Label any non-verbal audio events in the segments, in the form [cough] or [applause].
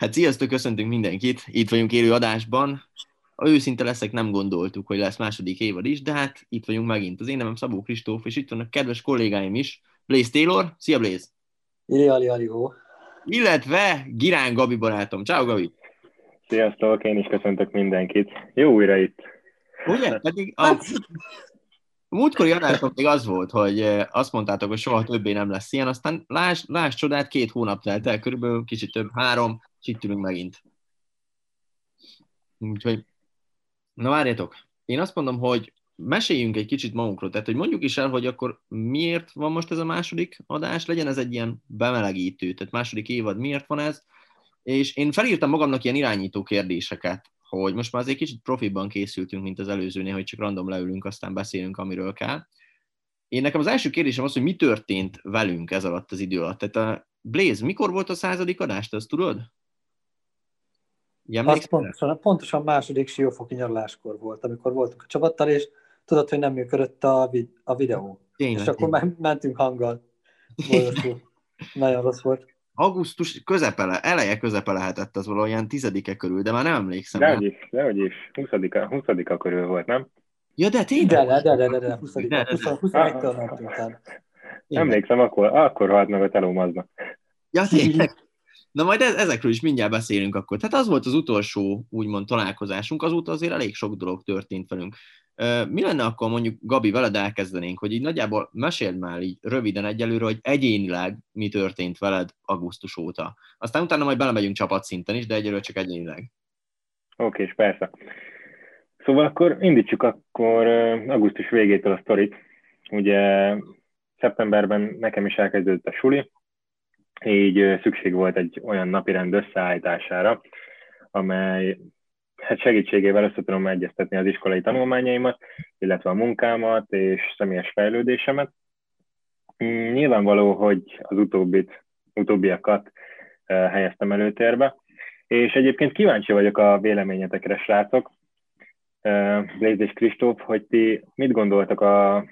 Hát sziasztok, köszöntünk mindenkit, itt vagyunk élő adásban. A őszinte leszek, nem gondoltuk, hogy lesz második évad is, de hát itt vagyunk megint. Az én nevem Szabó Kristóf, és itt vannak kedves kollégáim is. Blaze Taylor, szia Blaze! Iri, ali, ali, ó. Illetve Girán Gabi barátom. Ciao Gabi! Sziasztok, én is köszöntök mindenkit. Jó újra itt. Ugye? Pedig a, a múltkori adásban még az volt, hogy eh, azt mondtátok, hogy soha többé nem lesz ilyen, aztán láss, láss csodát, két hónap telt el, körülbelül kicsit több, három, és itt ülünk megint. Úgyhogy, na várjatok, én azt mondom, hogy meséljünk egy kicsit magunkról, tehát hogy mondjuk is el, hogy akkor miért van most ez a második adás, legyen ez egy ilyen bemelegítő, tehát második évad miért van ez, és én felírtam magamnak ilyen irányító kérdéseket, hogy most már azért kicsit profiban készültünk, mint az előzőnél, hogy csak random leülünk, aztán beszélünk, amiről kell. Én nekem az első kérdésem az, hogy mi történt velünk ez alatt az idő alatt. Tehát a Blaze, mikor volt a századik adás, te azt tudod? Az pontosan, pontosan második siófoki nyaraláskor volt, amikor voltunk a csapattal, és tudod, hogy nem működött a, vid- a videó. Tényleg, és akkor tényleg. mentünk hanggal. [laughs] Nagyon rossz volt augusztus közepele, eleje közepe lehetett az valahol tizedike körül, de már nem emlékszem. Dehogy is, dehogy is. 20 20 körül volt, nem? Ja, de tényleg? De, de, de, de, de 20 21-től mentünk Emlékszem, akkor, akkor halt meg a telómaznak. Ja, tényleg? Na majd e- ezekről is mindjárt beszélünk akkor. Tehát az volt az utolsó, úgymond találkozásunk, azóta azért elég sok dolog történt velünk. Mi lenne akkor mondjuk, Gabi, veled elkezdenénk, hogy így nagyjából meséld már így röviden egyelőre, hogy egyénileg mi történt veled augusztus óta. Aztán utána majd belemegyünk csapatszinten is, de egyelőre csak egyénileg. Oké, és persze. Szóval akkor indítsuk akkor augusztus végétől a sztorit. Ugye szeptemberben nekem is elkezdődött a suli, így szükség volt egy olyan napirend összeállítására, amely hát segítségével össze tudom egyeztetni az iskolai tanulmányaimat, illetve a munkámat és személyes fejlődésemet. Mm, nyilvánvaló, hogy az utóbbit, utóbbiakat helyeztem előtérbe, és egyébként kíváncsi vagyok a véleményetekre, srácok, Blaze és Kristóf, hogy ti mit gondoltak a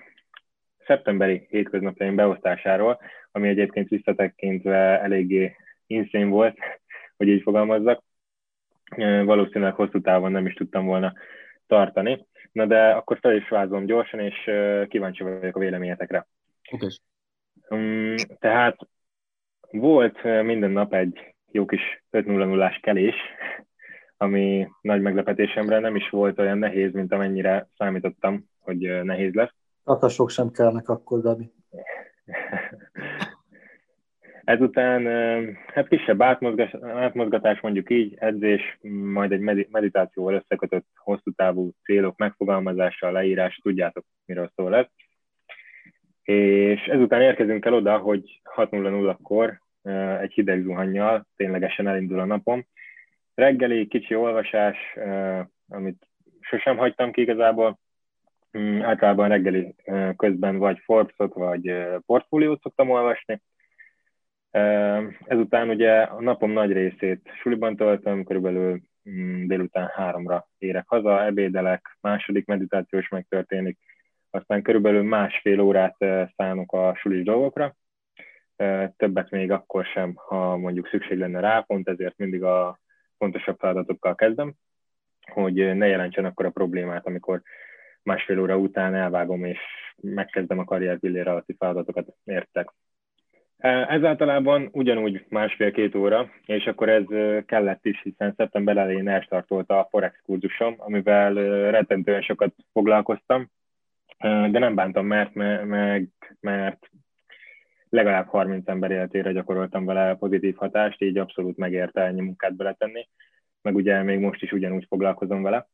szeptemberi hétköznapjaim beosztásáról, ami egyébként visszatekintve eléggé insane volt, hogy így fogalmazzak valószínűleg hosszú távon nem is tudtam volna tartani. Na de akkor fel is vázolom gyorsan, és kíváncsi vagyok a véleményetekre. Okay. Um, tehát volt minden nap egy jó kis 5 0 0 kelés, ami nagy meglepetésemre nem is volt olyan nehéz, mint amennyire számítottam, hogy nehéz lesz. Atasok sem kellnek akkor, Gabi. Ezután hát kisebb átmozgatás, mondjuk így, edzés, majd egy meditációval összekötött hosszú távú célok megfogalmazása, leírás, tudjátok, miről szól ez. És ezután érkezünk el oda, hogy 6.00-kor egy hideg zuhannyal ténylegesen elindul a napom. Reggeli kicsi olvasás, amit sosem hagytam ki igazából, általában reggeli közben vagy Forbes-ot, vagy portfóliót szoktam olvasni, Ezután ugye a napom nagy részét suliban töltöm, körülbelül mm, délután háromra érek haza, ebédelek, második meditációs megtörténik, aztán körülbelül másfél órát szánok a sulis dolgokra, többet még akkor sem, ha mondjuk szükség lenne rá, pont ezért mindig a fontosabb feladatokkal kezdem, hogy ne jelentsen akkor a problémát, amikor másfél óra után elvágom és megkezdem a karrier pillér alatti feladatokat, értek. Ez általában ugyanúgy másfél-két óra, és akkor ez kellett is, hiszen szeptember elején elstartolta a Forex kurzusom, amivel rettentően sokat foglalkoztam, de nem bántam, mert, mert, mert legalább 30 ember életére gyakoroltam vele pozitív hatást, így abszolút megérte ennyi munkát beletenni, meg ugye még most is ugyanúgy foglalkozom vele.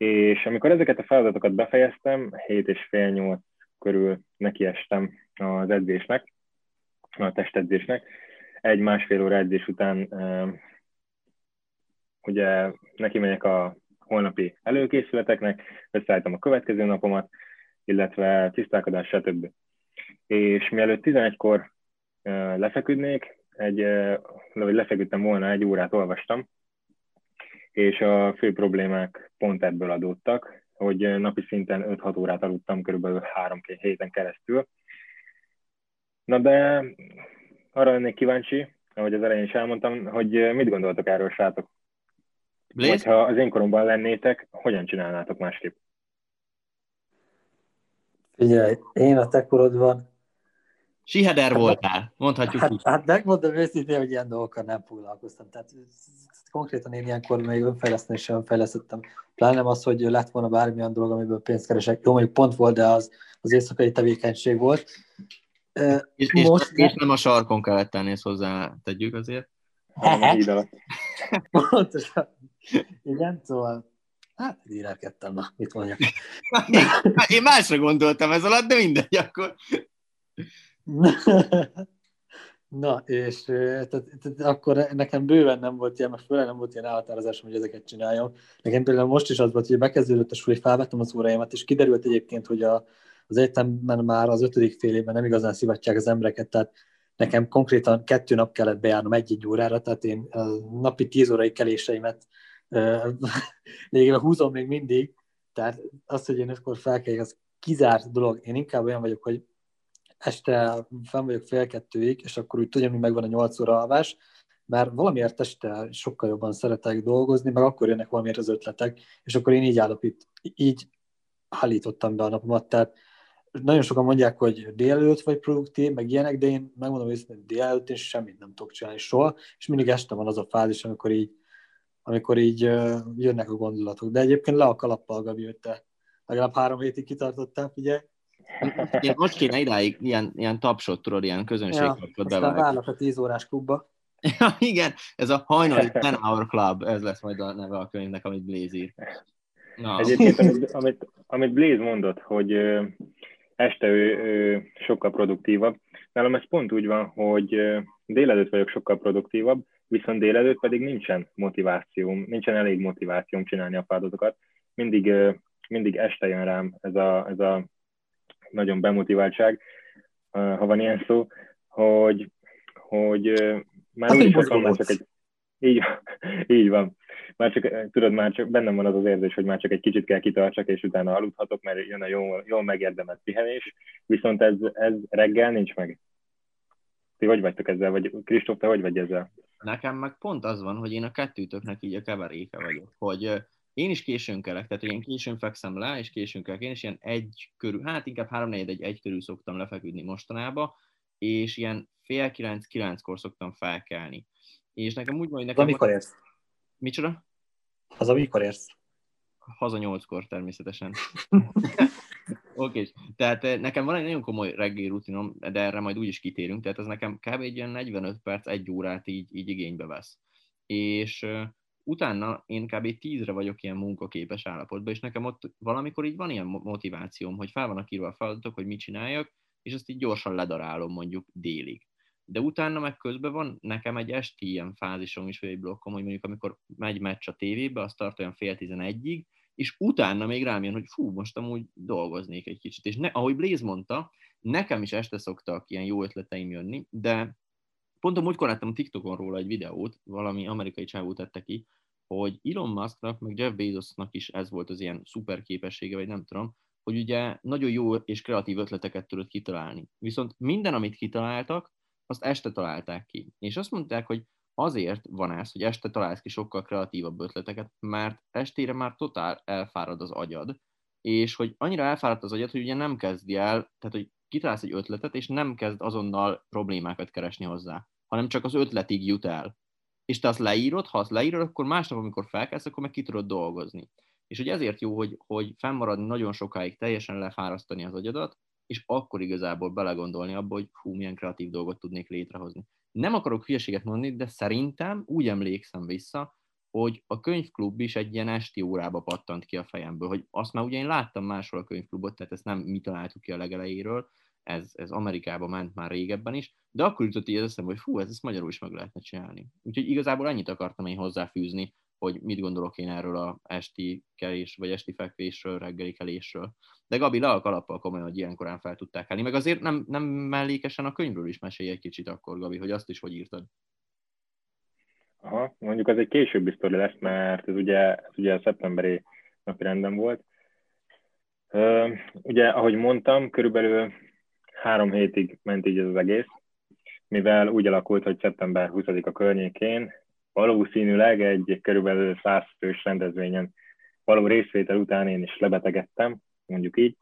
És amikor ezeket a feladatokat befejeztem, 7 és fél 8 körül nekiestem az edzésnek, a testedzésnek. Egy-másfél óra edzés után ugye neki megyek a holnapi előkészületeknek, összeállítom a következő napomat, illetve tisztálkodás, stb. És mielőtt 11-kor lefeküdnék, egy, vagy lefeküdtem volna, egy órát olvastam, és a fő problémák pont ebből adódtak, hogy napi szinten 5-6 órát aludtam körülbelül 3 héten keresztül, Na de arra lennék kíváncsi, ahogy az elején is elmondtam, hogy mit gondoltok erről, srácok? Vagy ha az én koromban lennétek, hogyan csinálnátok másképp? Figyelj, én a te korodban Siheder voltál, mondhatjuk hát, így. Hát megmondom őszintén, hogy ilyen dolgokkal nem foglalkoztam. Tehát konkrétan én ilyenkor még önfejleszteni önfejlesztettem. Pláne az, hogy lett volna bármilyen dolog, amiből pénzt keresek. Jó, mondjuk pont volt, de az, az éjszakai tevékenység volt. És, Most és, és nem a sarkon kellett tenni, ezt hozzá tegyük azért. [laughs] Pontosan. Igen, szóval Hát, írelkedtem, na, mit mondjak. [laughs] Én másra gondoltam ez alatt, de mindegy, akkor. Na, és tehát, tehát, akkor nekem bőven nem volt ilyen, most főleg nem volt ilyen elhatározásom, hogy ezeket csináljam. Nekem például most is az volt, hogy bekezdődött a suli, felvettem az óráimat, és kiderült egyébként, hogy a, az egyetemben már az ötödik fél évben nem igazán szivatják az embereket, tehát nekem konkrétan kettő nap kellett bejárnom egy-egy órára, tehát én a napi tíz órai keléseimet lényegében [laughs] húzom még mindig, tehát az, hogy én akkor felkeljek, az kizárt dolog. Én inkább olyan vagyok, hogy este fenn vagyok fél kettőig, és akkor úgy tudom, hogy megvan a nyolc óra alvás, mert valamiért este sokkal jobban szeretek dolgozni, meg akkor jönnek valamiért az ötletek, és akkor én így állapít, így állítottam be a napomat, tehát nagyon sokan mondják, hogy délelőtt vagy produktív, meg ilyenek, de én megmondom hogy délelőtt én semmit nem tudok csinálni soha, és mindig este van az a fázis, amikor így, amikor így jönnek a gondolatok. De egyébként le a kalappal, Gabi, hogy te legalább három hétig kitartottál, figyelj. Én most kéne idáig ilyen, ilyen tapsot, tudod, ilyen közönségkapcsolat ja, bevágni. Aztán a 10 órás klubba. Ja, igen, ez a hajnali [laughs] 10 Hour Club, ez lesz majd a neve a könyvnek, amit Blaze ír. Na. Egyébként, amit, amit, amit Blaze mondott, hogy ö, este ő, ő sokkal produktívabb, nálam ez pont úgy van, hogy délelőtt vagyok sokkal produktívabb, viszont délelőtt pedig nincsen motivációm, nincsen elég motivációm csinálni a feladatokat. Mindig, mindig este jön rám ez a, ez a nagyon bemotiváltság, ha van ilyen szó, hogy, hogy már úgy is van, már csak egy, így, [laughs] így van. Már csak, tudod, már csak bennem van az az érzés, hogy már csak egy kicsit kell kitartsak, és utána aludhatok, mert jön a jól, jól megérdemelt pihenés, viszont ez, ez reggel nincs meg. Ti hogy vagytok ezzel, vagy Kristóf, te hogy vagy ezzel? Nekem meg pont az van, hogy én a kettőtöknek így a keveréke vagyok, hogy én is későn kelek, tehát hogy én későn fekszem le, és későn kelek. Én is ilyen egy körül, hát inkább három egy, egy körül szoktam lefeküdni mostanában, és ilyen fél kilenc, kilenckor szoktam felkelni. És nekem úgy van, hogy nekem... Amikor érsz? Micsoda? Az amikor érsz? Haza nyolckor természetesen. [laughs] Oké, okay. tehát eh, nekem van egy nagyon komoly reggeli rutinom, de erre majd úgy is kitérünk, tehát ez nekem kb. egy ilyen 45 perc, egy órát így, így igénybe vesz. És eh, utána én kb. tízre vagyok ilyen munkaképes állapotban, és nekem ott valamikor így van ilyen motivációm, hogy fel vannak írva a feladatok, hogy mit csináljak, és azt így gyorsan ledarálom mondjuk délig. De utána meg közben van nekem egy esti ilyen fázisom is, vagy egy blokkom, hogy mondjuk amikor megy meccs a tévébe, az tart olyan fél tizenegyig, és utána még rám jön, hogy fú, most amúgy dolgoznék egy kicsit. És ne, ahogy Blaze mondta, nekem is este szoktak ilyen jó ötleteim jönni, de Pont a múltkor láttam TikTokon róla egy videót, valami amerikai csávó tette ki, hogy Elon Musknak, meg Jeff Bezosnak is ez volt az ilyen szuper képessége, vagy nem tudom, hogy ugye nagyon jó és kreatív ötleteket tudott kitalálni. Viszont minden, amit kitaláltak, azt este találták ki. És azt mondták, hogy azért van ez, hogy este találsz ki sokkal kreatívabb ötleteket, mert estére már totál elfárad az agyad, és hogy annyira elfáradt az agyad, hogy ugye nem kezdi el, tehát hogy kitalálsz egy ötletet, és nem kezd azonnal problémákat keresni hozzá, hanem csak az ötletig jut el. És te azt leírod, ha azt leírod, akkor másnap, amikor felkelsz, akkor meg ki tudod dolgozni. És hogy ezért jó, hogy, hogy fennmaradni nagyon sokáig, teljesen lefárasztani az agyadat, és akkor igazából belegondolni abba, hogy hú, milyen kreatív dolgot tudnék létrehozni. Nem akarok hülyeséget mondani, de szerintem úgy emlékszem vissza, hogy a könyvklub is egy ilyen esti órába pattant ki a fejemből, hogy azt már ugye én láttam máshol a könyvklubot, tehát ezt nem mi találtuk ki a legelejéről, ez, ez Amerikába ment már régebben is, de akkor jutott így az eszembe, hogy fú, ez, ezt magyarul is meg lehetne csinálni. Úgyhogy igazából annyit akartam én hozzáfűzni, hogy mit gondolok én erről a esti kelés, vagy esti fekvésről, reggeli kelésről. De Gabi, le a kalappal komolyan, hogy ilyen korán fel tudták állni. Meg azért nem, nem mellékesen a könyvről is mesélj egy kicsit akkor, Gabi, hogy azt is hogy írtad. Aha, mondjuk az egy későbbi sztori lesz, mert ez ugye, ez ugye a szeptemberi napi rendben volt. Ugye, ahogy mondtam, körülbelül három hétig ment így ez az egész, mivel úgy alakult, hogy szeptember 20-a környékén valószínűleg egy körülbelül 100 fős rendezvényen való részvétel után én is lebetegedtem, mondjuk így.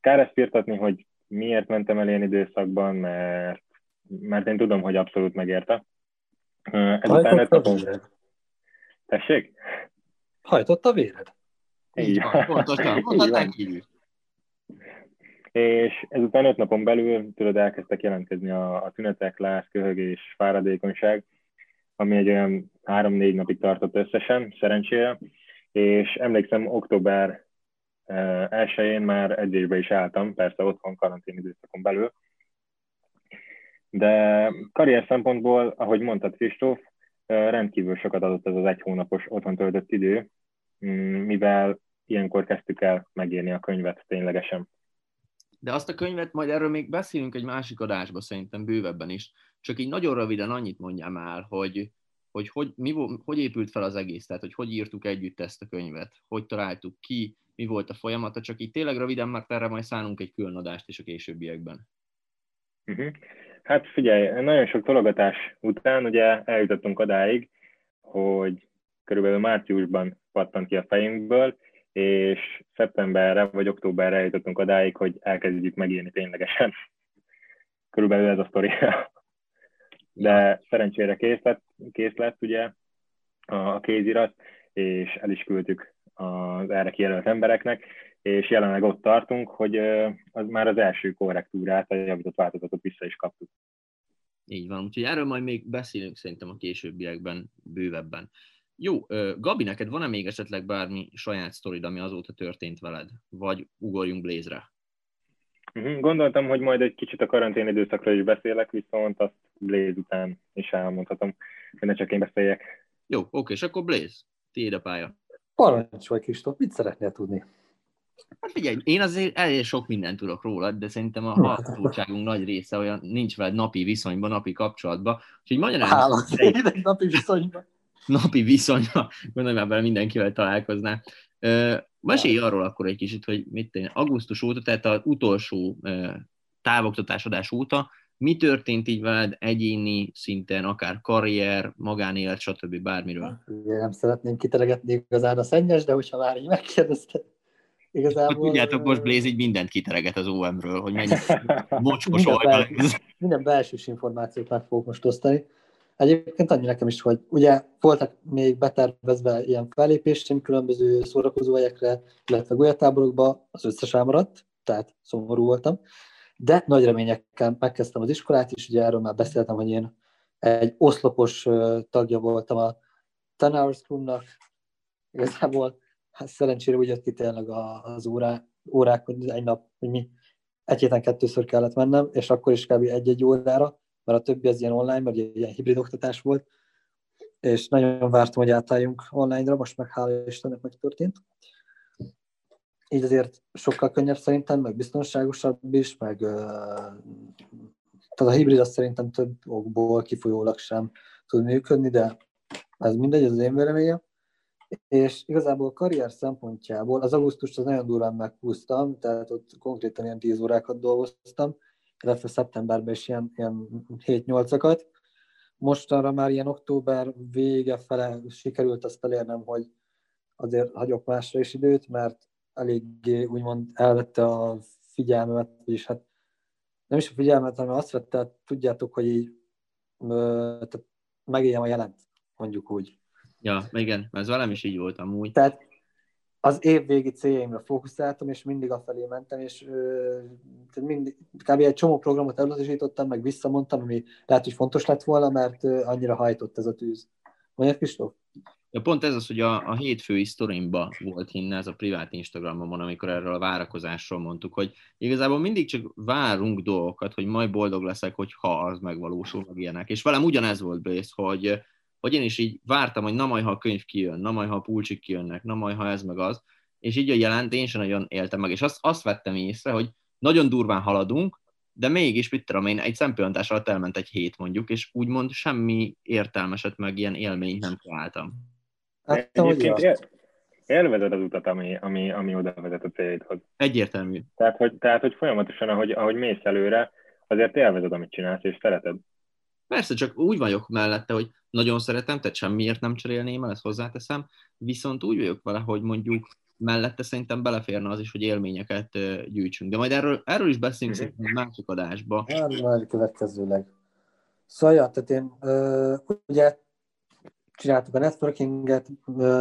Kár ezt firtatni, hogy miért mentem el ilyen időszakban, mert, mert én tudom, hogy abszolút megérte. Ezután öt napon... Tessék? Hajtott a véred? Így van, pontosan, mondhatnánk így. És ezután öt napon belül, tudod, elkezdtek jelentkezni a, a tünetek, láz, köhögés, fáradékonyság, ami egy olyan három-négy napig tartott összesen, szerencsére, és emlékszem, október eh, elsőjén már edzésbe is álltam, persze otthon karantén időszakon belül, de karrier szempontból, ahogy mondtad Kristóf, eh, rendkívül sokat adott ez az egy hónapos otthon töltött idő, mivel ilyenkor kezdtük el megírni a könyvet ténylegesen. De azt a könyvet majd erről még beszélünk egy másik adásba, szerintem bővebben is. Csak így nagyon röviden annyit mondjam már, hogy hogy hogy, mi, hogy épült fel az egész, tehát hogy hogy írtuk együtt ezt a könyvet, hogy találtuk ki, mi volt a folyamata, csak így tényleg röviden, mert erre majd szánunk egy külön adást is a későbbiekben. Uh-huh. Hát figyelj, nagyon sok tologatás után ugye eljutottunk odáig, hogy körülbelül márciusban pattant ki a fejünkből, és szeptemberre vagy októberre eljutottunk odáig, hogy elkezdjük megírni ténylegesen. [laughs] Körülbelül ez a sztori. De szerencsére kész lett, kész lett ugye a kézirat, és el is küldtük az erre kijelölt embereknek, és jelenleg ott tartunk, hogy az már az első korrektúrát, a javított változatot vissza is kaptuk. Így van, úgyhogy erről majd még beszélünk szerintem a későbbiekben bővebben. Jó, Gabi, neked van-e még esetleg bármi saját sztorid, ami azóta történt veled? Vagy ugorjunk Blaze-re? Mhm, gondoltam, hogy majd egy kicsit a karantén időszakra is beszélek, viszont azt Blaze után is elmondhatom, hogy ne csak én beszéljek. Jó, oké, és akkor Blaze, tiéd a pálya. Parancsolj, Kristóf, mit szeretnél tudni? Hát figyelj, én azért elég sok mindent tudok róla, de szerintem a hallgatóságunk nagy része olyan nincs veled napi viszonyban, napi kapcsolatban. Úgyhogy magyarán... Hála, napi viszonyban napi viszonyra, gondolom már mindenkivel találkozná. Mesélj arról akkor egy kicsit, hogy mit tenni. Augusztus óta, tehát az utolsó távoktatásodás óta, mi történt így veled egyéni szinten, akár karrier, magánélet, stb. bármiről? Ugye nem szeretném kiteregetni igazán a szennyes, de hogyha már így megkérdezted, igazából... Tudjátok, most Blaze így mindent kitereget az OM-ről, hogy mennyi [laughs] mocskos oldal. Minden belsős információt meg fogok most osztani. Egyébként annyi nekem is, hogy ugye voltak még betervezve ilyen fellépéseim különböző szórakozó helyekre, illetve golyatáborokba, az összes elmaradt, tehát szomorú voltam, de nagy reményekkel megkezdtem az iskolát is, ugye erről már beszéltem, hogy én egy oszlopos tagja voltam a Ten Hours Clubnak, igazából hát szerencsére úgy jött ki tényleg az órá, órák, hogy egy nap, hogy mi egy héten kettőször kellett mennem, és akkor is kb. egy-egy órára, mert a többi az ilyen online, mert ilyen hibrid oktatás volt, és nagyon vártam, hogy átálljunk online-ra, most meg hála Istennek megtörtént. Így azért sokkal könnyebb szerintem, meg biztonságosabb is, meg tehát a hibrid azt szerintem több okból kifolyólag sem tud működni, de ez mindegy, ez az én véleményem. És igazából karrier szempontjából az augusztust az nagyon durván meghúztam, tehát ott konkrétan ilyen 10 órákat dolgoztam, illetve szeptemberben is ilyen, ilyen 7-8-akat. Mostanra már ilyen október vége fele sikerült azt elérnem, hogy azért hagyok másra is időt, mert eléggé úgymond elvette a figyelmemet, és hát nem is a figyelmet, hanem azt vette, tudjátok, hogy így tehát megéljem a jelent, mondjuk úgy. Ja, igen, ez velem is így volt amúgy. Tehát az évvégi céljaimra fókuszáltam, és mindig afelé mentem, és tehát mindig, kb. egy csomó programot elutasítottam, meg visszamondtam, ami lehet, hogy fontos lett volna, mert annyira hajtott ez a tűz. Mondjad, Kristóf? Ja, pont ez az, hogy a, a hétfői sztorimba volt hinne, ez a privát Instagramon, amikor erről a várakozásról mondtuk, hogy igazából mindig csak várunk dolgokat, hogy majd boldog leszek, hogyha az megvalósul, meg ilyenek. És velem ugyanez volt Bész, hogy hogy én is így vártam, hogy na majd, ha a könyv kijön, na majd, ha a pulcsik kijönnek, na majd, ha ez meg az, és így a jelent én sem nagyon éltem meg, és azt, azt vettem észre, hogy nagyon durván haladunk, de mégis, mit tudom én, egy szempillantás alatt elment egy hét mondjuk, és úgymond semmi értelmeset meg ilyen élményt nem találtam. Hát, Egyébként élvezed az utat, ami, ami, ami oda vezet a célidhoz. Egyértelmű. Tehát hogy, tehát, hogy folyamatosan, ahogy, ahogy mész előre, azért élvezed, amit csinálsz, és szereted. Persze, csak úgy vagyok mellette, hogy nagyon szeretem, tehát semmiért nem cserélném el, ezt hozzáteszem, viszont úgy vagyok vele, hogy mondjuk mellette szerintem beleférne az is, hogy élményeket gyűjtsünk. De majd erről, erről is beszélünk szerintem másik adásba. Majd következőleg. Szóval, ja, tehát én uh, ugye csináltuk a networkinget,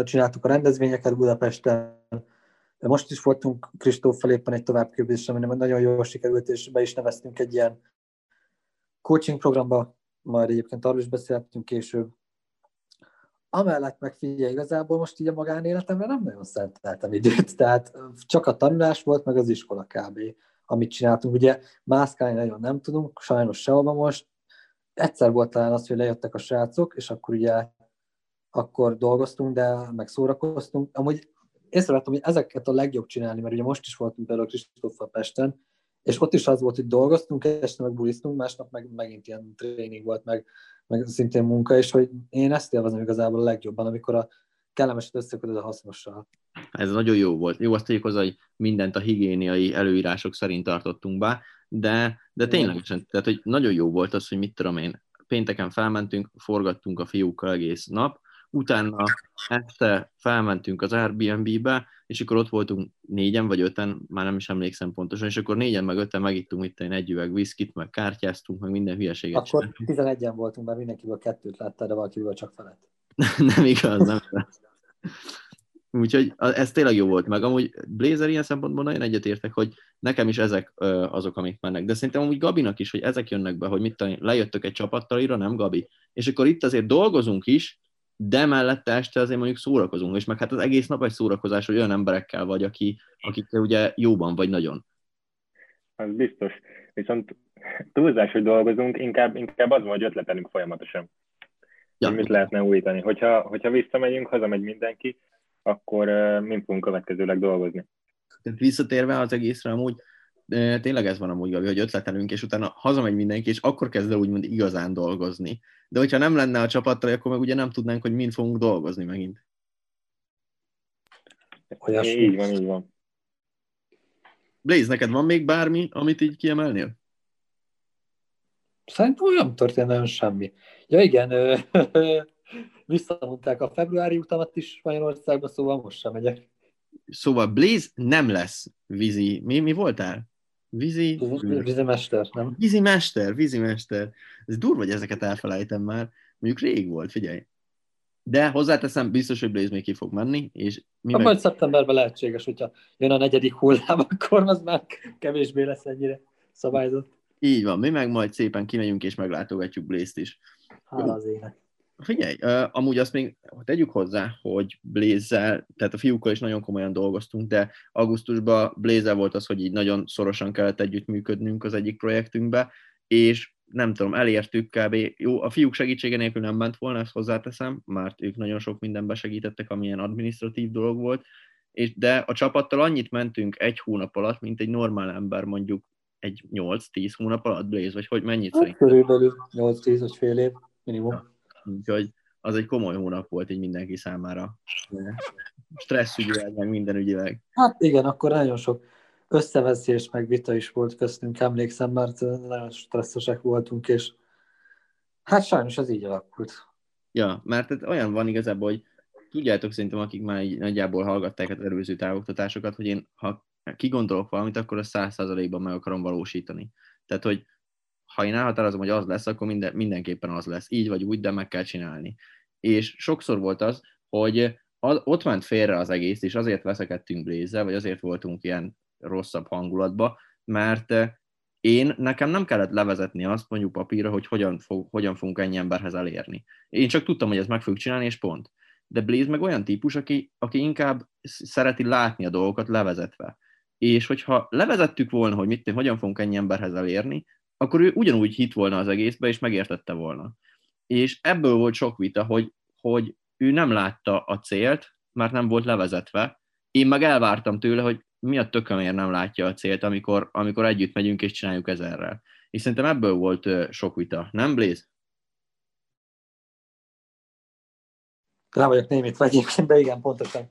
csináltuk a rendezvényeket Budapesten, most is voltunk Kristóffal éppen egy továbbképzésre, ami nagyon jól sikerült, és be is neveztünk egy ilyen coaching programba, majd egyébként arról is beszéltünk később. Amellett meg figyelj, igazából most így a magánéletemre nem nagyon szenteltem időt, tehát csak a tanulás volt, meg az iskola kb. amit csináltunk. Ugye mászkálni nagyon nem tudunk, sajnos sehova most. Egyszer volt talán az, hogy lejöttek a srácok, és akkor ugye akkor dolgoztunk, de meg szórakoztunk. Amúgy észrevettem, hogy ezeket a legjobb csinálni, mert ugye most is voltunk például Kristóffal Pesten, és ott is az volt, hogy dolgoztunk, este meg bulisztunk, másnap meg megint ilyen tréning volt, meg, meg szintén munka, és hogy én ezt élvezem igazából a legjobban, amikor a kellemeset összekötöd a hasznossal. Ez nagyon jó volt. Jó, azt tegyük hozzá, hogy mindent a higiéniai előírások szerint tartottunk be, de, de ténylegesen, tehát hogy nagyon jó volt az, hogy mit tudom én, pénteken felmentünk, forgattunk a fiúkkal egész nap, utána este felmentünk az Airbnb-be, és akkor ott voltunk négyen vagy öten, már nem is emlékszem pontosan, és akkor négyen meg öten megittunk itt egy üveg viszkit, meg kártyáztunk, meg minden hülyeséget Akkor tizenegyen voltunk, mert mindenkiből kettőt láttál, de valakiből csak felett. [laughs] nem igaz, nem igaz. Úgyhogy ez tényleg jó volt, meg amúgy Blazer ilyen szempontból nagyon egyetértek, hogy nekem is ezek azok, amik mennek. De szerintem amúgy Gabinak is, hogy ezek jönnek be, hogy mit tenni, lejöttök egy csapattal, ira, nem Gabi. És akkor itt azért dolgozunk is, de mellette este azért mondjuk szórakozunk, és meg hát az egész nap egy szórakozás, hogy olyan emberekkel vagy, aki, akikkel ugye jóban vagy nagyon. Az biztos. Viszont túlzás, hogy dolgozunk, inkább, inkább az van, hogy ötletelünk folyamatosan. Ja. Mit lehetne újítani. Hogyha, hogyha visszamegyünk, hazamegy mindenki, akkor uh, mind fogunk következőleg dolgozni. Tehát visszatérve az egészre amúgy, tényleg ez van amúgy, Gabi, hogy ötletelünk, és utána hazamegy mindenki, és akkor kezd el úgymond igazán dolgozni. De hogyha nem lenne a csapattal, akkor meg ugye nem tudnánk, hogy mind fogunk dolgozni megint. Olyasmi. Így van, így van. Blaze, neked van még bármi, amit így kiemelnél? Szerintem olyan történt nagyon semmi. Ja igen, [laughs] visszamondták a februári utamat is Magyarországba, szóval most sem megyek. Szóval Blaze nem lesz vízi. Mi, mi voltál? Vízi... Vízimester, nem? Vízimester, vízimester. Ez durva, hogy ezeket elfelejtem már. Mondjuk rég volt, figyelj. De hozzáteszem, biztos, hogy Blaze még ki fog menni, és mi meg... Majd szeptemberben lehetséges, hogyha jön a negyedik hullám, [laughs] akkor az már kevésbé lesz ennyire szabályzott. Így van, mi meg majd szépen kimegyünk és meglátogatjuk Blaze-t is. Hála az ének. Figyelj, amúgy azt még tegyük hozzá, hogy blaze tehát a fiúkkal is nagyon komolyan dolgoztunk, de augusztusban blaze volt az, hogy így nagyon szorosan kellett együttműködnünk az egyik projektünkbe, és nem tudom, elértük kb. Jó, a fiúk segítsége nélkül nem ment volna, ezt hozzáteszem, mert ők nagyon sok mindenbe segítettek, amilyen administratív dolog volt, és, de a csapattal annyit mentünk egy hónap alatt, mint egy normál ember mondjuk egy 8-10 hónap alatt Blaze, vagy hogy mennyit hát, szerint? Körülbelül 8-10 vagy fél év minimum. Ja. Úgyhogy az egy komoly hónap volt így mindenki számára. Stressz ügyileg, meg minden ügyileg. Hát igen, akkor nagyon sok összeveszés, meg vita is volt köztünk, emlékszem, mert nagyon stresszesek voltunk, és hát sajnos ez így alakult. Ja, mert olyan van igazából, hogy tudjátok szerintem, akik már így nagyjából hallgatták az előző távoktatásokat, hogy én ha kigondolok valamit, akkor a száz százalékban meg akarom valósítani. Tehát, hogy ha én elhatározom, hogy az lesz, akkor minden, mindenképpen az lesz. Így vagy úgy, de meg kell csinálni. És sokszor volt az, hogy az, ott ment félre az egész, és azért veszekedtünk blézzel, vagy azért voltunk ilyen rosszabb hangulatba, mert eh, én, nekem nem kellett levezetni azt mondjuk papírra, hogy hogyan, fog, hogyan fogunk ennyi emberhez elérni. Én csak tudtam, hogy ezt meg fogjuk csinálni, és pont. De Blaze meg olyan típus, aki, aki inkább szereti látni a dolgokat levezetve. És hogyha levezettük volna, hogy mit, hogyan fogunk ennyi emberhez elérni, akkor ő ugyanúgy hit volna az egészbe, és megértette volna. És ebből volt sok vita, hogy, hogy ő nem látta a célt, mert nem volt levezetve. Én meg elvártam tőle, hogy mi a tökömért nem látja a célt, amikor, amikor együtt megyünk és csináljuk ezerrel. És szerintem ebből volt sok vita, nem Blaze? Rá vagyok némit vagy de igen, pontosan.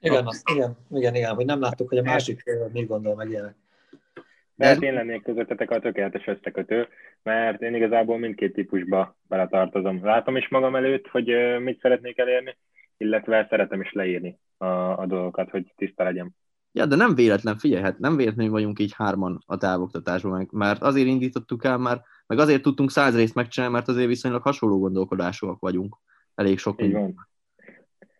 Igen, igen, igen, igen, hogy nem láttuk, hogy a másik mit gondol meg ilyenek. Tehát én lennék közöttetek a tökéletes összekötő, mert én igazából mindkét típusba beletartozom. Látom is magam előtt, hogy mit szeretnék elérni, illetve szeretem is leírni a, a dolgokat, hogy tiszta legyen. Ja, de nem véletlen, figyelj, hát nem véletlenül vagyunk így hárman a távoktatásban, meg, mert azért indítottuk el, mert, meg azért tudtunk száz részt megcsinálni, mert azért viszonylag hasonló gondolkodásúak vagyunk. Elég sok így van.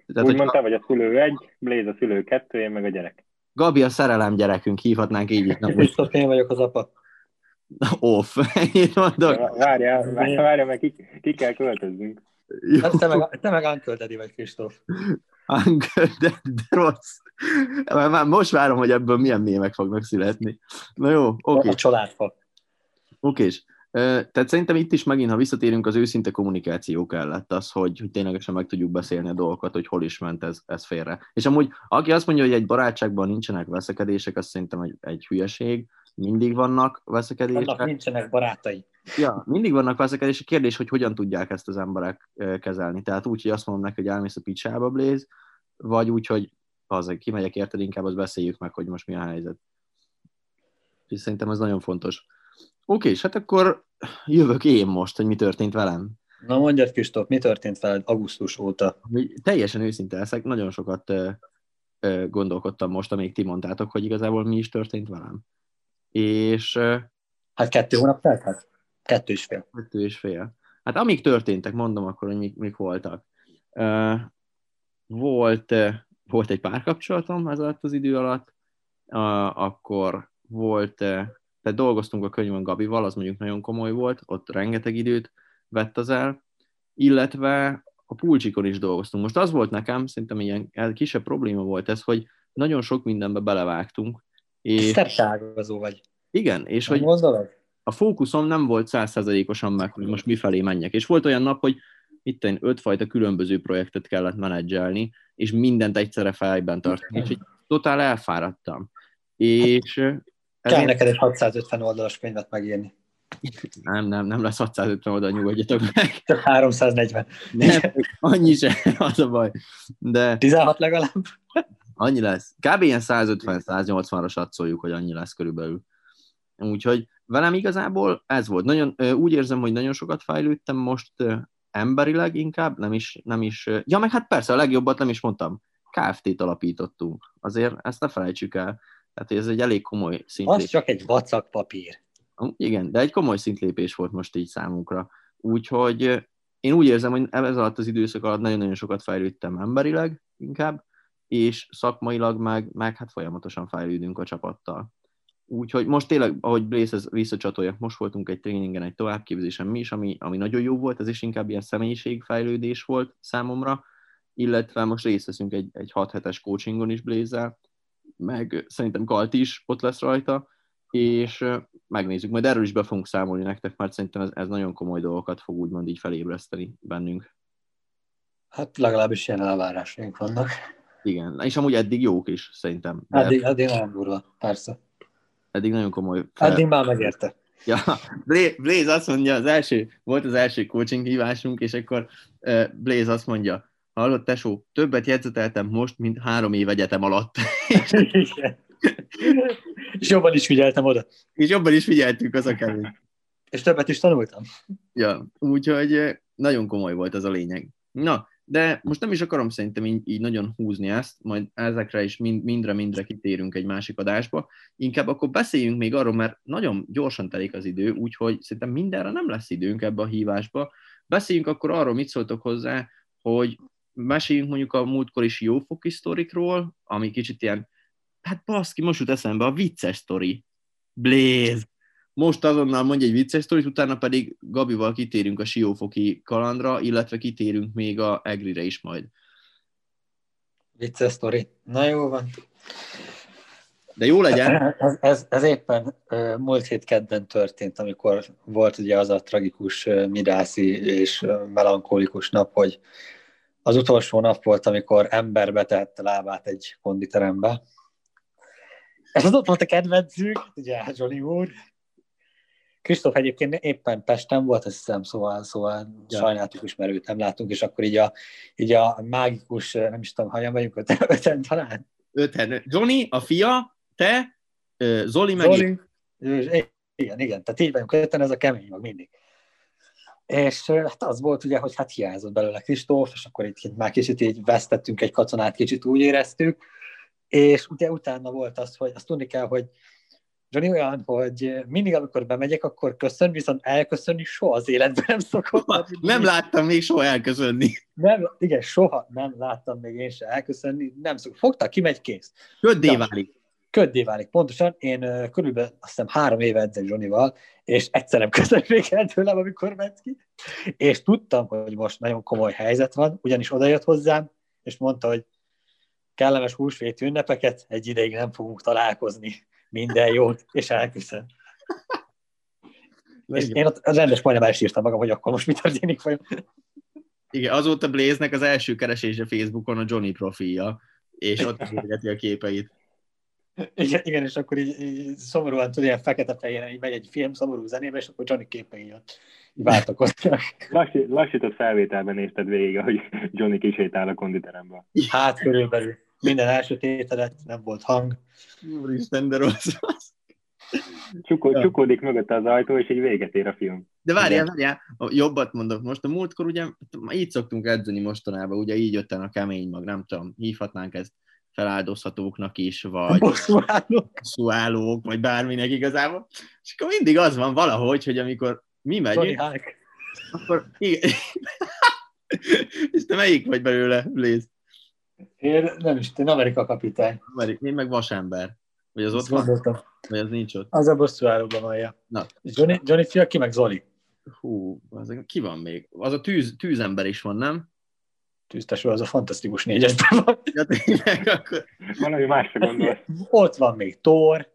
Tehát, Úgy mondta, vagy a szülő egy, Blaze a szülő kettő, én meg a gyerek. Gabi a szerelem gyerekünk, hívhatnánk így is. Biztos én vagyok az apa. Off, [laughs] ennyit mondok. Várjál, várjál, mert ki, ki kell költöznünk. Hát te meg, te meg Uncle vagy, Kristóf. Uncle de rossz. Már most várom, hogy ebből milyen mémek fognak születni. Na jó, oké. Okay. A családfa. Oké, okay. Tehát szerintem itt is megint, ha visszatérünk, az őszinte kommunikáció kellett az, hogy, hogy ténylegesen meg tudjuk beszélni a dolgokat, hogy hol is ment ez, ez félre. És amúgy, aki azt mondja, hogy egy barátságban nincsenek veszekedések, az szerintem egy, egy hülyeség. Mindig vannak veszekedések. Annak nincsenek barátai. Ja, mindig vannak veszekedések. Kérdés, hogy hogyan tudják ezt az emberek kezelni. Tehát úgy, hogy azt mondom neki, hogy elmész a picsába, Blaze, vagy úgy, hogy az, kimegyek érted, inkább azt beszéljük meg, hogy most mi a helyzet. És szerintem ez nagyon fontos. Oké, és hát akkor jövök én most, hogy mi történt velem. Na mondjad, Kristóf, mi történt veled augusztus óta? Teljesen őszinte leszek, nagyon sokat ö, ö, gondolkodtam most, amíg ti mondtátok, hogy igazából mi is történt velem. És... Ö, hát kettő hónap telt? Hát kettő és fél. Kettő és fél. Hát amik történtek, mondom akkor, hogy mik, mik voltak. Ö, volt, volt egy párkapcsolatom ez alatt az idő alatt, akkor volt tehát dolgoztunk a könyvön Gabival, az mondjuk nagyon komoly volt, ott rengeteg időt vett az el, illetve a pulcsikon is dolgoztunk. Most az volt nekem, szerintem ilyen kisebb probléma volt ez, hogy nagyon sok mindenbe belevágtunk. És... Szertágazó vagy. Igen, és nem hogy gondolod? a fókuszom nem volt százszerzalékosan meg, hogy most mifelé menjek. És volt olyan nap, hogy itt én ötfajta különböző projektet kellett menedzselni, és mindent egyszerre fejben tartani, és totál elfáradtam. És ez Kell neked egy 650 oldalas könyvet megírni. Nem, nem, nem lesz 650 oldal, nyugodjatok meg. Csak 340. Nem, annyi sem, az a baj. De 16 legalább? Annyi lesz. Kb. ilyen 150-180-ra satszoljuk, hogy annyi lesz körülbelül. Úgyhogy velem igazából ez volt. Nagyon, úgy érzem, hogy nagyon sokat fejlődtem most emberileg inkább, nem is, nem is, ja meg hát persze a legjobbat nem is mondtam, KFT-t alapítottunk. Azért ezt ne felejtsük el. Tehát ez egy elég komoly szintlépés. Az csak egy vacak papír. Igen, de egy komoly szintlépés volt most így számunkra. Úgyhogy én úgy érzem, hogy ez alatt az időszak alatt nagyon-nagyon sokat fejlődtem emberileg inkább, és szakmailag meg, meg hát folyamatosan fejlődünk a csapattal. Úgyhogy most tényleg, ahogy Blaze visszacsatoljak, most voltunk egy tréningen, egy továbbképzésen mi is, ami, ami nagyon jó volt, ez is inkább ilyen személyiségfejlődés volt számomra, illetve most részt veszünk egy, egy 6 hetes coachingon is blaze meg szerintem Kalt is ott lesz rajta, és megnézzük, majd erről is be fogunk számolni nektek, mert szerintem ez, ez nagyon komoly dolgokat fog úgymond így felébreszteni bennünk. Hát legalábbis ilyen elvárásaink vannak. Igen, és amúgy eddig jók is, szerintem. De eddig, eddig nagyon durva, persze. Eddig nagyon komoly. Fel... Eddig már megérte. Ja, Blaze azt mondja, az első, volt az első coaching hívásunk, és akkor Blaze azt mondja, hallott tesó, többet jegyzeteltem most, mint három év egyetem alatt. és jobban is figyeltem oda. És jobban is figyeltünk, az a kevés. És többet is tanultam. Ja, úgyhogy eh, nagyon komoly volt ez a lényeg. Na, de most nem is akarom szerintem így, így nagyon húzni ezt, majd ezekre is mind, mindre-mindre kitérünk egy másik adásba. Inkább akkor beszéljünk még arról, mert nagyon gyorsan telik az idő, úgyhogy szerintem mindenre nem lesz időnk ebbe a hívásba. Beszéljünk akkor arról, mit szóltok hozzá, hogy meséljünk mondjuk a múltkor is jófoki sztorikról, ami kicsit ilyen, hát baszki, most jut eszembe a vicces sztori. Blaze. Most azonnal mondja egy vicces sztorit, utána pedig Gabival kitérünk a siófoki kalandra, illetve kitérünk még a Egrire is majd. Vicces sztori. Na jó van. De jó legyen. Ez, ez, ez éppen múlt hét kedden történt, amikor volt ugye az a tragikus midászi és melankolikus nap, hogy az utolsó nap volt, amikor ember betehette lábát egy konditerembe. Ez az ott volt a kedvencünk, ugye Johnny úr. Kristóf egyébként éppen Pesten volt, azt hiszem, szóval, szóval ja. sajnáltuk is, mert őt nem látunk, és akkor így a, így a mágikus, nem is tudom, hanyan vagyunk, öten, öten talán? Öten. Johnny, a fia, te, Zoli meg Zoli, Igen, igen, tehát így vagyunk öten, ez a kemény mag mindig. És hát az volt ugye, hogy hát hiányzott belőle Kristóf, és akkor itt már kicsit így vesztettünk egy katonát, kicsit úgy éreztük, és ugye utána volt az, hogy azt tudni kell, hogy Johnny olyan, hogy mindig, amikor bemegyek, akkor köszön, viszont elköszönni soha az életben nem szokott. Nem láttam még soha elköszönni. Nem, igen, soha nem láttam még én se elköszönni, nem szokott. Fogta, kimegy, kész. Köddé válik. Köddé válik, pontosan. Én körülbelül azt hiszem három éve edzek Johnnyval, és egyszer nem köszön még el tőlem, amikor ment ki. És tudtam, hogy most nagyon komoly helyzet van, ugyanis odajött hozzám, és mondta, hogy kellemes húsvét ünnepeket, egy ideig nem fogunk találkozni minden jót, és elköszön. És én ott rendes majdnem elsírtam magam, hogy akkor most mi történik vagy. Igen, azóta Blaze-nek az első keresése Facebookon a Johnny profilja, és ott a képeit. Igen, igen, és akkor így, így szomorúan tudja, ilyen fekete fehéren így megy egy film szomorú zenébe, és akkor Johnny képei ott váltakoztak. lassított felvételben nézted végig, hogy Johnny kisétál a konditerembe. Hát körülbelül minden első tételet, nem volt hang. Úristen, de rossz Csukó, ja. Csukódik mögött az ajtó, és egy véget ér a film. De várjál, várjál, jobbat mondok most. A múltkor ugye, így szoktunk edzeni mostanában, ugye így jöttem a kemény mag, nem tudom, hívhatnánk ezt feláldozhatóknak is, vagy bosszúállók, vagy bárminek igazából. És akkor mindig az van valahogy, hogy amikor mi megyünk, akkor igen. [laughs] és te melyik vagy belőle, Léz? Én nem is, én Amerika kapitány. Amerik, én meg vasember. Vagy az ott van? Gondoltam. Vagy az nincs ott? Az a bosszú állóban van, Na. Johnny, Johnny fia, ki meg Zoli? Hú, az, ki van még? Az a tűz, tűzember is van, nem? Tűzteső, az a fantasztikus négyesben van. [laughs] Ja, tényleg, akkor... Valami másra gondolsz. Ott van még Thor.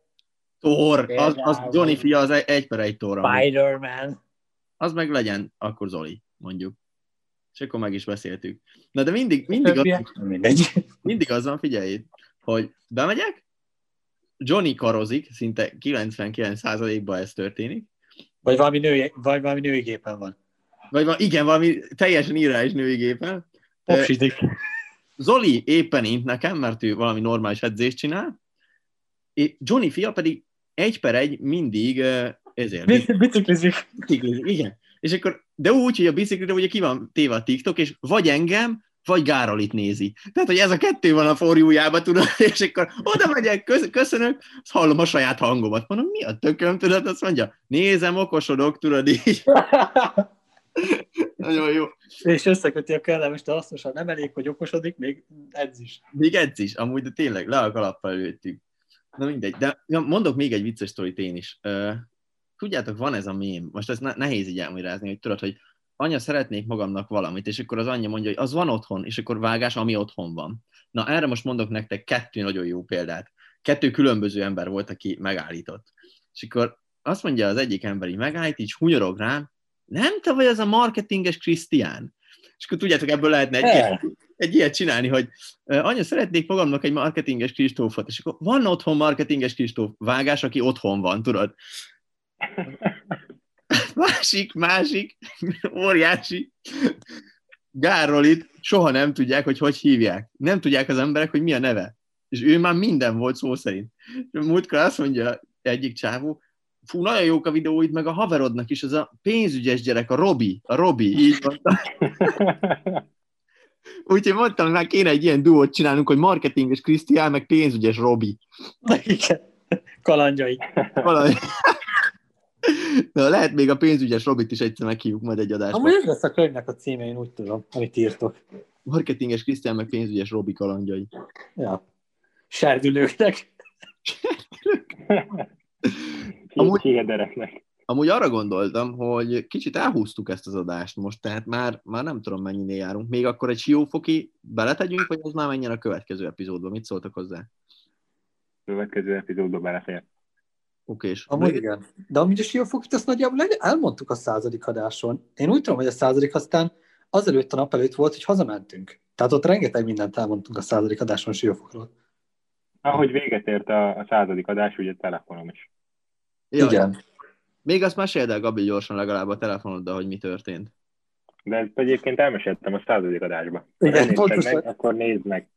Thor, az, az Johnny fia, az egy per egy Thor. Spider-Man. Az meg legyen, akkor Zoli, mondjuk és akkor meg is beszéltük. Na de mindig, mindig, az, mindig az van, figyelj, hogy bemegyek, Johnny karozik, szinte 99%-ban ez történik. Vagy valami, női, vagy valami női gépen van. Vagy van, igen, valami teljesen írás női gépen. Popsidik. Zoli éppen int nekem, mert ő valami normális edzést csinál, és Johnny fia pedig egy per egy mindig ezért. Biciklizik. Biciklizik, igen. És akkor, de úgy, hogy a biciklire ugye ki van téve a TikTok, és vagy engem, vagy Gárolit nézi. Tehát, hogy ez a kettő van a forjújában, tudod, [laughs] és akkor oda megyek, köszönök, azt hallom a saját hangomat. Mondom, mi a tököm, tudod, azt mondja, nézem, okosodok, tudod, így. [laughs] Nagyon jó. És összeköti a kellemes, de hasznosan nem elég, hogy okosodik, még edz is. Még edz is, amúgy, de tényleg, le a kalappal előttük. Na mindegy, de mondok még egy vicces sztorit én is tudjátok, van ez a mém, most ez nehéz így elmagyarázni, hogy tudod, hogy anya, szeretnék magamnak valamit, és akkor az anyja mondja, hogy az van otthon, és akkor vágás, ami otthon van. Na, erre most mondok nektek kettő nagyon jó példát. Kettő különböző ember volt, aki megállított. És akkor azt mondja az egyik ember, így megállít, így hunyorog rám, nem te vagy az a marketinges Krisztián? És akkor tudjátok, ebből lehetne egy, ilyet, egy ilyet csinálni, hogy anya, szeretnék magamnak egy marketinges Kristófot, és akkor van otthon marketinges Kristóf vágás, aki otthon van, tudod? [laughs] Másik, másik, óriási. Gárolit soha nem tudják, hogy hogy hívják. Nem tudják az emberek, hogy mi a neve. És ő már minden volt szó szerint. Múltkor azt mondja egyik csávó, fú, nagyon jók a videóid, meg a haverodnak is, az a pénzügyes gyerek, a Robi, a Robi, így mondta. [laughs] Úgyhogy mondtam, már kéne egy ilyen duót csinálnunk, hogy marketinges Krisztián, meg pénzügyes Robi. [laughs] Igen, kalandjai. kalandjai. Na, lehet még a pénzügyes Robit is egyszer meghívjuk majd egy adásba. Amúgy ez lesz a könyvnek a címe, én úgy tudom, amit írtok. Marketinges Krisztián, meg pénzügyes Robi kalandjai. Ja. Serdülőknek. Amúgy, amúgy arra gondoltam, hogy kicsit elhúztuk ezt az adást most, tehát már, már nem tudom mennyinél járunk. Még akkor egy siófoki beletegyünk, vagy az már menjen a következő epizódba? Mit szóltak hozzá? Következő epizódba belefér. Oké, és Amúgy igen. De amúgy a siófokit azt nagyjából elmondtuk a századik adáson. Én úgy tudom, hogy a századik aztán azelőtt a nap előtt volt, hogy hazamentünk. Tehát ott rengeteg mindent elmondtunk a századik adáson a siófokról. Ahogy véget ért a, a századik adás, ugye telefonom is. Ja, igen. Még azt meséld el, Gabi, gyorsan legalább a telefonoddal, hogy mi történt. De ezt egyébként elmeséltem a századik adásba. Igen, pontosan. Meg, akkor nézd meg.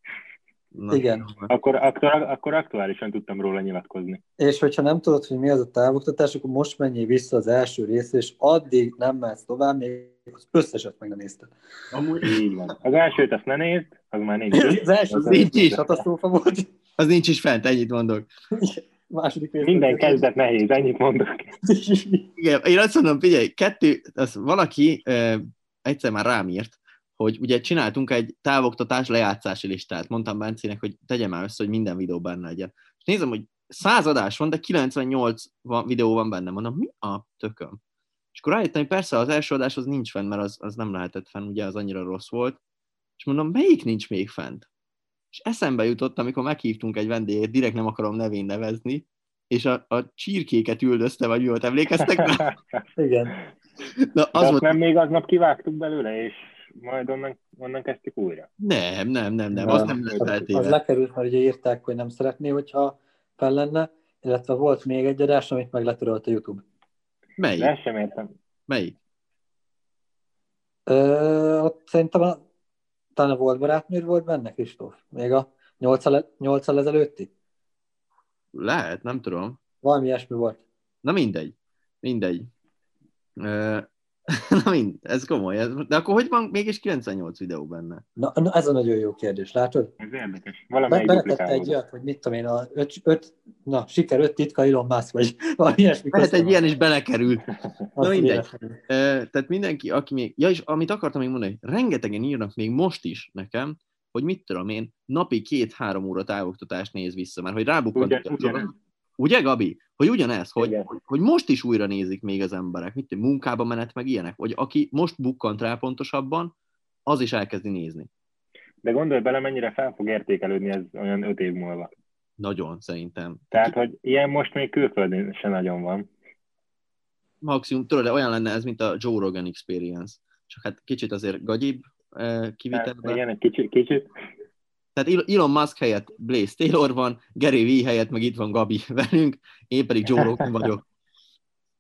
Na, Igen. Akkor, akkor, akkor aktuálisan tudtam róla nyilatkozni. És hogyha nem tudod, hogy mi az a távoktatás, akkor most menjél vissza az első részre, és addig nem mehetsz tovább, még az összeset meg nem nézted. Amúgy így van. Az elsőt azt ne nézd, az már nincs. [laughs] az első az nincs is. Katasztrófa volt. Az nincs is fent, ennyit mondok. Második rész. Minden kezdet nehéz, ennyit mondok. Igen, én azt mondom, figyelj, kettő, az valaki uh, egyszer már rám írt, hogy ugye csináltunk egy távoktatás lejátszási listát. Mondtam Bencének, hogy tegye már össze, hogy minden videó benne legyen. És nézem, hogy száz adás van, de 98 van, videó van benne. Mondom, mi a tököm? És akkor rájöttem, hogy persze az első adás az nincs fenn, mert az, az nem lehetett fenn, ugye az annyira rossz volt. És mondom, melyik nincs még fent? És eszembe jutott, amikor meghívtunk egy vendéget, direkt nem akarom nevén nevezni, és a, a csirkéket üldözte, vagy mi volt, emlékeztek rá? [laughs] Igen. Na, az volt... nem még aznap kivágtuk belőle, és majd onnan, onnan kezdtük újra. Nem, nem, nem, nem, az nem lehet eltéve. Az lekerült, mert ugye írták, hogy nem szeretné, hogyha fel lenne, illetve volt még egy adás, amit meg letörölt a YouTube. Melyik? Ezt sem értem. Melyik? Ö, ott szerintem a, talán a volt barátnőd volt benne, Kristóf? Még a 8 ezelőtti? Lehet, nem tudom. Valami ilyesmi volt. Na mindegy. Mindegy. [laughs] Na mind, ez komoly. Ez, de akkor hogy van mégis 98 videó benne? Na, na ez a nagyon jó kérdés, látod? Ez érdekes. Valamelyik Be, egy olyat, hogy mit tudom én, a öt, öt, na, siker öt titka Elon Musk, vagy [laughs] valami ilyesmi. Hát egy ilyen is belekerül. [laughs] na mindegy. tehát mindenki, aki még, ja és amit akartam még mondani, rengetegen írnak még most is nekem, hogy mit tudom én, napi két-három óra távoktatást néz vissza, mert hogy rábukkantok. Ugye, Gabi? Hogy ugyanez, hogy, hogy most is újra nézik még az emberek, mit munkába menet, meg ilyenek, vagy aki most bukkant rá pontosabban, az is elkezdi nézni. De gondolj bele, mennyire fel fog értékelődni ez olyan öt év múlva. Nagyon, szerintem. Tehát, hogy ilyen most még külföldön se nagyon van. Maximum, tudod, de olyan lenne ez, mint a Joe Rogan Experience. Csak hát kicsit azért gagyibb eh, kivitelben. Hát, igen, egy kicsit, kicsit. Tehát Elon Musk helyett Blaze Taylor van, Gary Vee helyett meg itt van Gabi [laughs] velünk, én pedig Joe Rogan vagyok.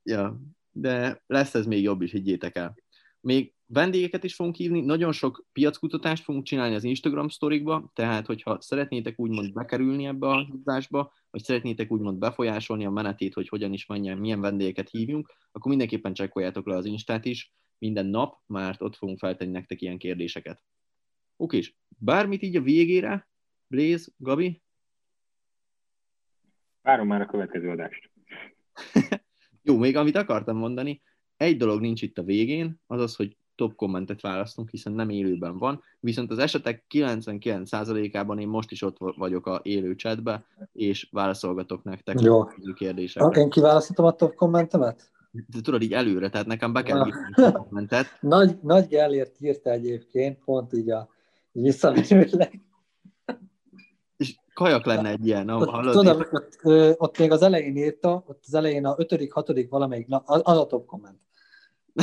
Ja, de lesz ez még jobb is, higgyétek el. Még vendégeket is fogunk hívni, nagyon sok piackutatást fogunk csinálni az Instagram sztorikba, tehát hogyha szeretnétek úgymond bekerülni ebbe a hívásba, vagy szeretnétek úgymond befolyásolni a menetét, hogy hogyan is menjen, milyen vendégeket hívjunk, akkor mindenképpen csekkoljátok le az Instát is minden nap, mert ott fogunk feltenni nektek ilyen kérdéseket. Oké, és bármit így a végére, Blaze, Gabi? Várom már a következő adást. [laughs] Jó, még amit akartam mondani, egy dolog nincs itt a végén, az az, hogy top kommentet választunk, hiszen nem élőben van, viszont az esetek 99%-ában én most is ott vagyok a élő chatbe, és válaszolgatok nektek Jó. a kérdésekre. Én kiválaszthatom a top kommentemet? De tudod, így előre, tehát nekem be kell írni a kommentet. [laughs] Nagy, nagy Gellért írta egyébként, pont így a visszamenőleg. És kajak lenne egy ilyen, ott, hallod? Tudom, ott, ott, még az elején írta, ott az elején a ötödik, hatodik valamelyik, na, az, az a top komment.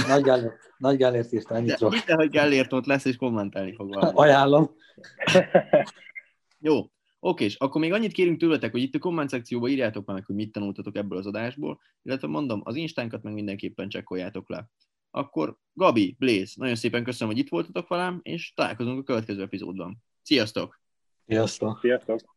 Nagy Gellért, Nagy Gellért írta, ennyit De, de, hogy Gellért ott lesz, és kommentálni fog valami. Ajánlom. Jó, Oké, és akkor még annyit kérünk tőletek, hogy itt a komment szekcióban írjátok meg, hogy mit tanultatok ebből az adásból, illetve mondom, az instánkat meg mindenképpen csekkoljátok le. Akkor Gabi, Blaze, nagyon szépen köszönöm, hogy itt voltatok velem, és találkozunk a következő epizódban. Sziasztok! Sziasztok! Sziasztok!